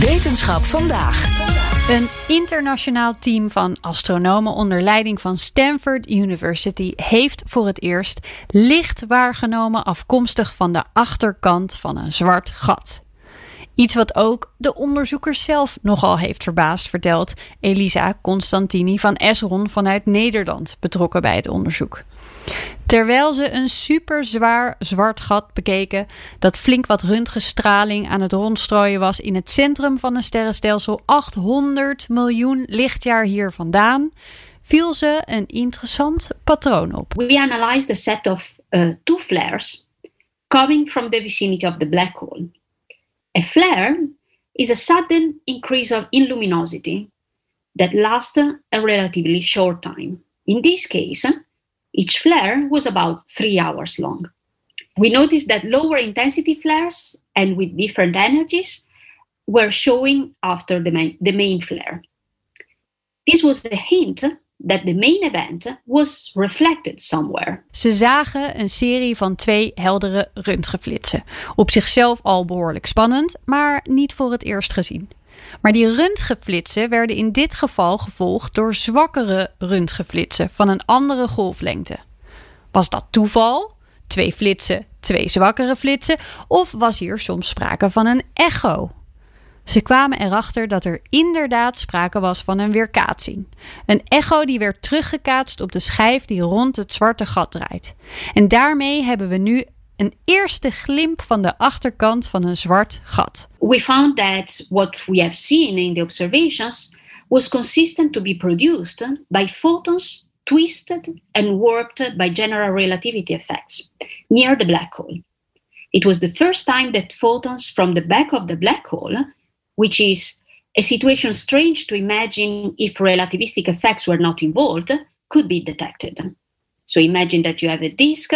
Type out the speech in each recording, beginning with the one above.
Wetenschap vandaag. Een internationaal team van astronomen onder leiding van Stanford University heeft voor het eerst licht waargenomen afkomstig van de achterkant van een zwart gat. Iets wat ook de onderzoekers zelf nogal heeft verbaasd, vertelt Elisa Constantini van Esron vanuit Nederland, betrokken bij het onderzoek. Terwijl ze een superzwaar zwart gat bekeken dat flink wat röntgenstraling aan het rondstrooien was in het centrum van een sterrenstelsel 800 miljoen lichtjaar hier vandaan, viel ze een interessant patroon op. We analyzed a set of uh, two flares coming from the vicinity of the black hole. A flare is a sudden increase of in luminosity that lasts a relatively short time. In this case, each flare was about three hours long. We noticed that lower intensity flares and with different energies were showing after the main, the main flare. This was a hint that the main event was reflected somewhere. Ze zagen een serie van twee heldere röntgenflitsen. Op zichzelf al behoorlijk spannend, maar niet voor het eerst gezien. Maar die röntgenflitsen werden in dit geval gevolgd door zwakkere röntgenflitsen van een andere golflengte. Was dat toeval? Twee flitsen, twee zwakkere flitsen? Of was hier soms sprake van een echo? Ze kwamen erachter dat er inderdaad sprake was van een weerkaatsing. Een echo die werd teruggekaatst op de schijf die rond het zwarte gat draait. En daarmee hebben we nu een eerste glimp van de achterkant van een zwart gat. We found that what we have seen in the observations was consistent to be produced by photons twisted and warped by general relativity effects near the black hole. It was the first time that photons from the back of the black hole, which is a situation strange to imagine if relativistic effects were not involved, could be detected. So imagine that you have a disk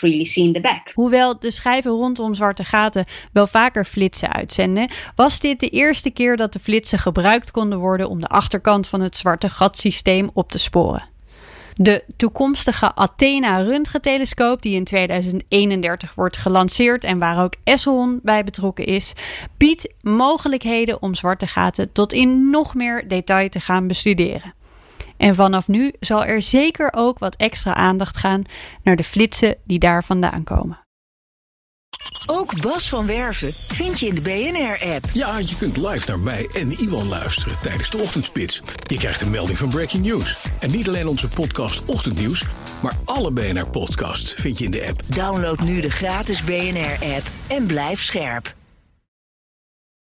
really back. Hoewel de schijven rondom zwarte gaten wel vaker flitsen uitzenden, was dit de eerste keer dat de flitsen gebruikt konden worden om de achterkant van het zwarte gatsysteem op te sporen. De toekomstige Athena röntgentelescoop, die in 2031 wordt gelanceerd en waar ook Esselon bij betrokken is, biedt mogelijkheden om zwarte gaten tot in nog meer detail te gaan bestuderen. En vanaf nu zal er zeker ook wat extra aandacht gaan naar de flitsen die daar vandaan komen. Ook Bas van Werven vind je in de BNR-app. Ja, je kunt live naar mij en Iwan luisteren tijdens de ochtendspits. Je krijgt een melding van Breaking News. En niet alleen onze podcast Ochtendnieuws, maar alle BNR-podcasts vind je in de app. Download nu de gratis BNR-app en blijf scherp.